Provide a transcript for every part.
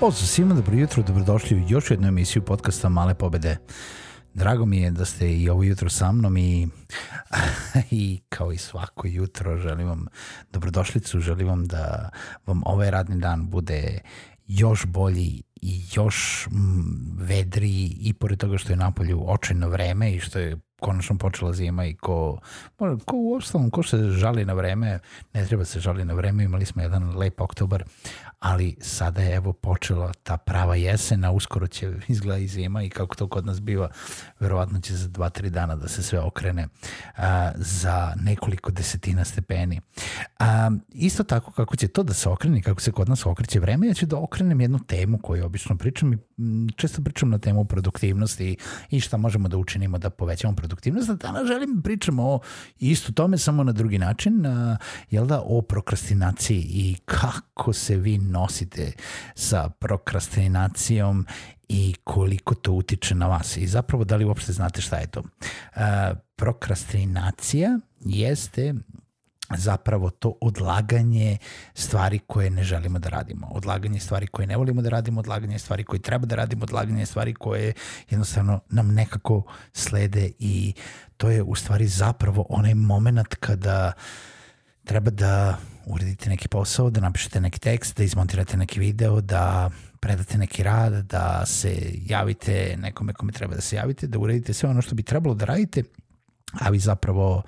Pozdrav svima, dobro jutro, dobrodošli u još jednu emisiju podcasta Male pobede. Drago mi je da ste i ovo jutro sa mnom i, i kao i svako jutro želim vam dobrodošlicu, želim vam da vam ovaj radni dan bude još bolji i još vedriji i pored toga što je napolju očajno vreme i što je konačno počela zima i ko, ko u ostalom, ko se žali na vreme, ne treba se žali na vreme, imali smo jedan lep oktobar, ali sada je evo počela ta prava jesen, a uskoro će izgleda i zima i kako to kod nas biva, verovatno će za dva, tri dana da se sve okrene a, za nekoliko desetina stepeni. A, isto tako kako će to da se okrene, kako se kod nas okreće vreme, ja ću da okrenem jednu temu koju obično pričam i često pričam na temu produktivnosti i šta možemo da učinimo da povećamo produktivnost, a danas želim da pričamo o isto tome, samo na drugi način, a, jel da, o prokrastinaciji i kako se vi nosite sa prokrastinacijom i koliko to utiče na vas i zapravo da li uopšte znate šta je to. Uh, prokrastinacija jeste zapravo to odlaganje stvari koje ne želimo da radimo. Odlaganje stvari koje ne volimo da radimo, odlaganje stvari koje treba da radimo, odlaganje stvari koje jednostavno nam nekako slede i to je u stvari zapravo onaj moment kada treba da uredite neki posao, da napišete neki tekst, da izmontirate neki video, da predate neki rad, da se javite nekome kome treba da se javite, da uredite sve ono što bi trebalo da radite, a vi zapravo uh,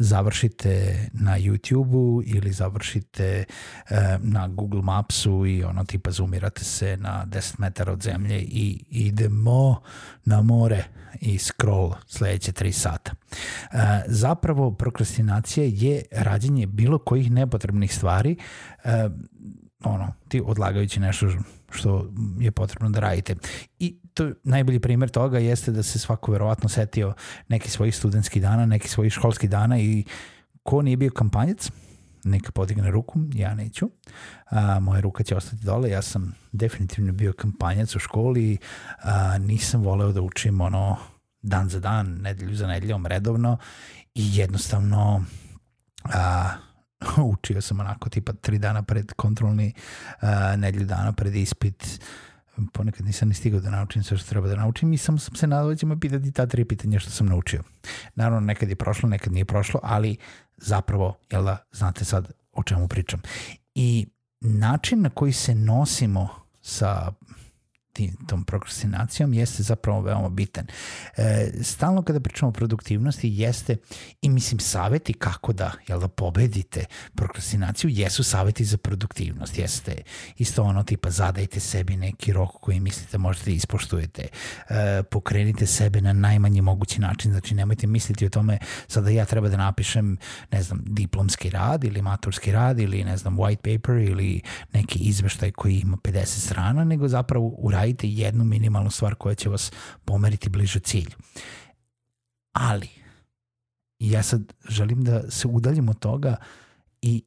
završite na YouTube-u ili završite e, na Google Mapsu i ono tipa zoomirate se na 10 metara od zemlje i idemo na more i scroll sledeće 3 sata. E, zapravo prokrastinacija je rađenje bilo kojih nepotrebnih stvari e, ono, ti odlagajući nešto što je potrebno da radite. I to najbolji primjer toga jeste da se svako verovatno setio neki svojih studentskih dana, neki svojih školskih dana i ko nije bio kampanjac, neka podigne ruku, ja neću. A, moja ruka će ostati dole, ja sam definitivno bio kampanjac u školi, a, nisam voleo da učim ono dan za dan, nedelju za nedeljom redovno i jednostavno a, učio sam onako tipa tri dana pred kontrolni, uh, nedelju dana pred ispit, ponekad nisam ni stigao da naučim sve što treba da naučim i samo sam se nadao da pitati ta tri pitanja što sam naučio. Naravno, nekad je prošlo, nekad nije prošlo, ali zapravo, jel da, znate sad o čemu pričam. I način na koji se nosimo sa tom prokrastinacijom jeste zapravo veoma bitan. E, stalno kada pričamo o produktivnosti jeste i mislim saveti kako da, jel da pobedite prokrastinaciju jesu saveti za produktivnost. Jeste isto ono tipa zadajte sebi neki rok koji mislite možete da ispoštujete. E, pokrenite sebe na najmanji mogući način. Znači nemojte misliti o tome sada ja treba da napišem ne znam diplomski rad ili maturski rad ili ne znam white paper ili neki izveštaj koji ima 50 strana, nego zapravo uradite uradite jednu minimalnu stvar koja će vas pomeriti bliže cilju. Ali, ja sad želim da se udaljim od toga i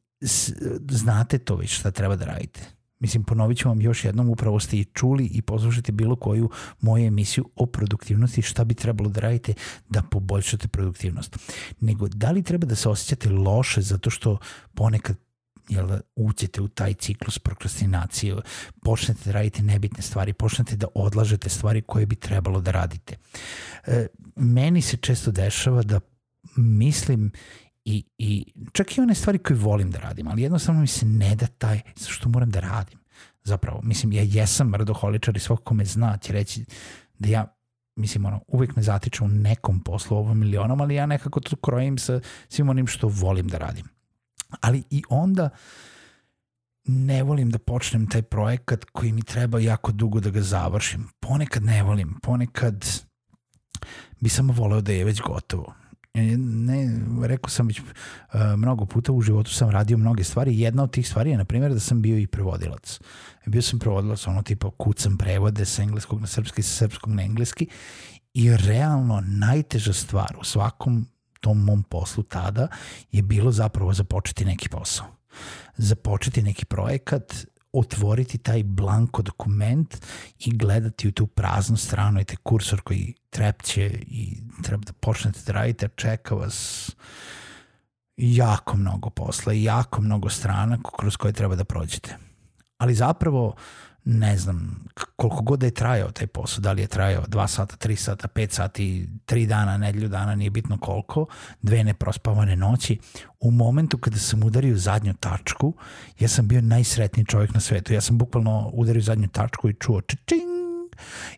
znate to već šta treba da radite. Mislim, ponovit ću vam još jednom, upravo ste i čuli i poslušajte bilo koju moju emisiju o produktivnosti šta bi trebalo da radite da poboljšate produktivnost. Nego, da li treba da se osjećate loše zato što ponekad jel, uđete u taj ciklus prokrastinacije, počnete da radite nebitne stvari, počnete da odlažete stvari koje bi trebalo da radite. E, meni se često dešava da mislim i, i čak i one stvari koje volim da radim, ali jednostavno mi se ne da taj, što moram da radim. Zapravo, mislim, ja jesam radoholičar i svako ko me zna će reći da ja mislim, ono, uvijek me zatiče u nekom poslu ovom ili onom, ali ja nekako to krojim sa svim onim što volim da radim. Ali i onda ne volim da počnem taj projekat koji mi treba jako dugo da ga završim. Ponekad ne volim, ponekad bi samo voleo da je već gotovo. E, ne, rekao sam već uh, mnogo puta u životu sam radio mnoge stvari. Jedna od tih stvari je, na primjer, da sam bio i prevodilac. Bio sam prevodilac, ono tipa kucam prevode sa engleskog na srpski, sa srpskog na engleski i realno najteža stvar u svakom tom mom poslu tada je bilo zapravo započeti neki posao. Započeti neki projekat, otvoriti taj blanko dokument i gledati u tu praznu stranu i taj kursor koji trepće i treba da počnete da radite, čeka vas jako mnogo posla i jako mnogo strana kroz koje treba da prođete. Ali zapravo ne znam, koliko god da je trajao taj posao, da li je trajao 2 sata, 3 sata, 5 sati, 3 dana, nedelju dana, nije bitno koliko, dve neprospavane noći, u momentu kada sam udario zadnju tačku, ja sam bio najsretniji čovjek na svetu. Ja sam bukvalno udario zadnju tačku i čuo čičing,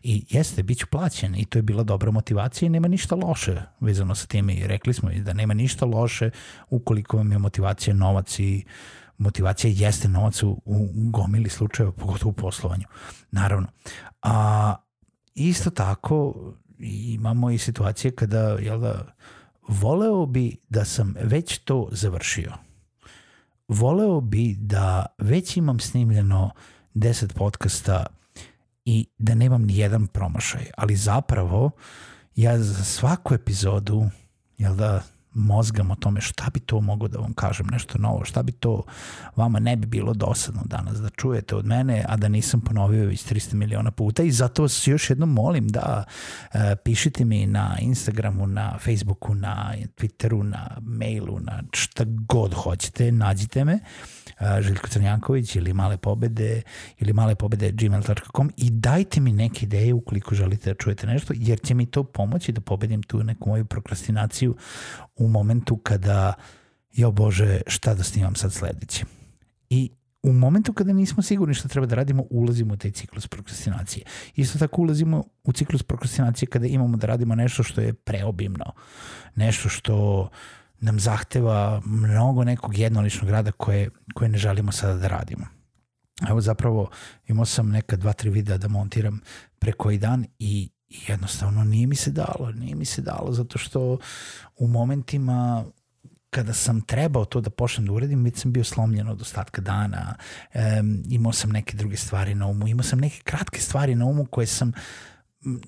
I jeste, bit ću plaćen i to je bila dobra motivacija i nema ništa loše vezano sa tim i rekli smo da nema ništa loše ukoliko vam je motivacija novac i motivacija jeste novac u, u gomili slučajeva, pogotovo u poslovanju. Naravno. A isto tako imamo i situacije kada, jel da, voleo bi da sam već to završio. Voleo bi da već imam snimljeno 10 podcasta i da nemam ni jedan promašaj, ali zapravo ja za svaku epizodu, jel da, mozgam o tome šta bi to mogo da vam kažem, nešto novo, šta bi to vama ne bi bilo dosadno danas da čujete od mene, a da nisam ponovio već 300 miliona puta. I zato vas još jednom molim da e, pišite mi na Instagramu, na Facebooku, na Twitteru, na mailu, na šta god hoćete, nađite me Željko Crnjanković ili Male pobede ili male pobede gmail.com i dajte mi neke ideje ukoliko želite da čujete nešto, jer će mi to pomoći da pobedim tu neku moju prokrastinaciju u momentu kada jo Bože, šta da snimam sad sledeće. I u momentu kada nismo sigurni šta treba da radimo, ulazimo u taj ciklus prokrastinacije. Isto tako ulazimo u ciklus prokrastinacije kada imamo da radimo nešto što je preobimno, nešto što nam zahteva mnogo nekog jednoličnog rada koje, koje ne želimo sada da radimo. Evo zapravo imao sam neka dva, tri videa da montiram pre koji dan i jednostavno nije mi se dalo, nije mi se dalo zato što u momentima kada sam trebao to da počnem da uradim, već sam bio slomljen od ostatka dana, um, imao sam neke druge stvari na umu, imao sam neke kratke stvari na umu koje sam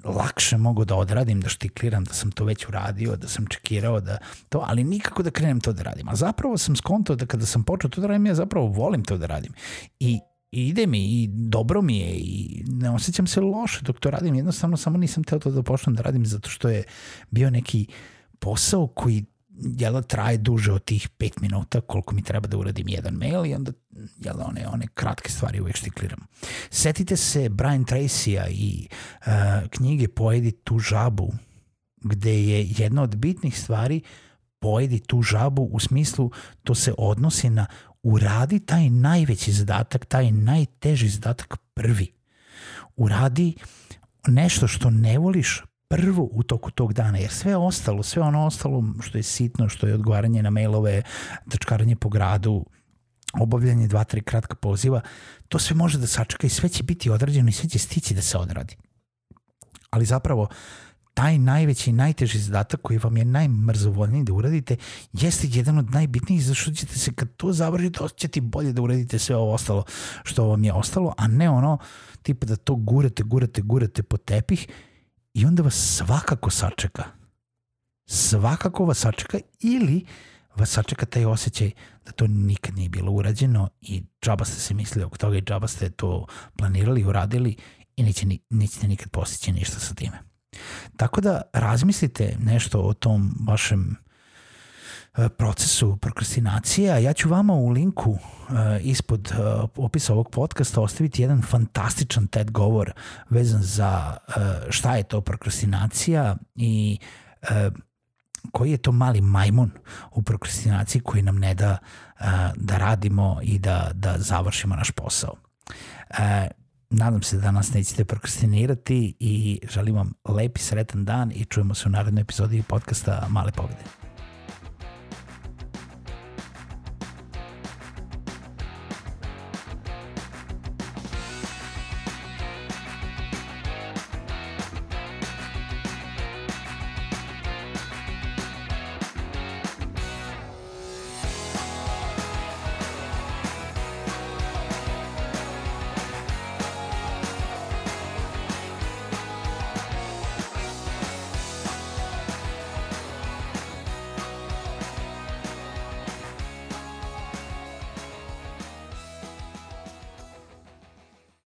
lakše mogu da odradim, da štikliram, da sam to već uradio, da sam čekirao, da to, ali nikako da krenem to da radim. A zapravo sam skontao da kada sam počeo to da radim, ja zapravo volim to da radim. I i ide mi i dobro mi je i ne osjećam se loše dok to radim, jednostavno samo nisam teo to da počnem da radim zato što je bio neki posao koji jel traje duže od tih 5 minuta koliko mi treba da uradim jedan mail i onda jel one, one kratke stvari uvek štikliram. Setite se Brian Tracy-a i uh, knjige Pojedi tu žabu gde je jedna od bitnih stvari pojedi tu žabu u smislu to se odnosi na uradi taj najveći zadatak, taj najteži zadatak prvi. Uradi nešto što ne voliš prvo u toku tog dana, jer sve ostalo, sve ono ostalo što je sitno, što je odgovaranje na mailove, trčkaranje po gradu, obavljanje dva, tri kratka poziva, to sve može da sačeka i sve će biti odrađeno i sve će stići da se odradi. Ali zapravo, taj najveći i najteži zadatak koji vam je najmrzovoljniji da uradite jeste jedan od najbitnijih zašto ćete se kad to završite osjećati bolje da uradite sve ovo ostalo što vam je ostalo, a ne ono tipa da to gurate, gurate, gurate po tepih i onda vas svakako sačeka. Svakako vas sačeka ili vas sačeka taj osjećaj da to nikad nije bilo urađeno i džaba ste se mislili oko toga i džaba ste to planirali, uradili i neće, nećete nikad postići ništa sa time. Tako da razmislite nešto o tom vašem procesu prokrastinacije, a ja ću vama u linku uh, ispod uh, opisa ovog podcasta ostaviti jedan fantastičan TED govor vezan za šta je to prokrastinacija i koji je to mali majmun u prokrastinaciji koji nam ne da da radimo i da, da završimo naš posao. Nadam se da danas nećete prokrastinirati i želim vam lep i sretan dan i čujemo se u narednoj epizodi podcasta Male pobede.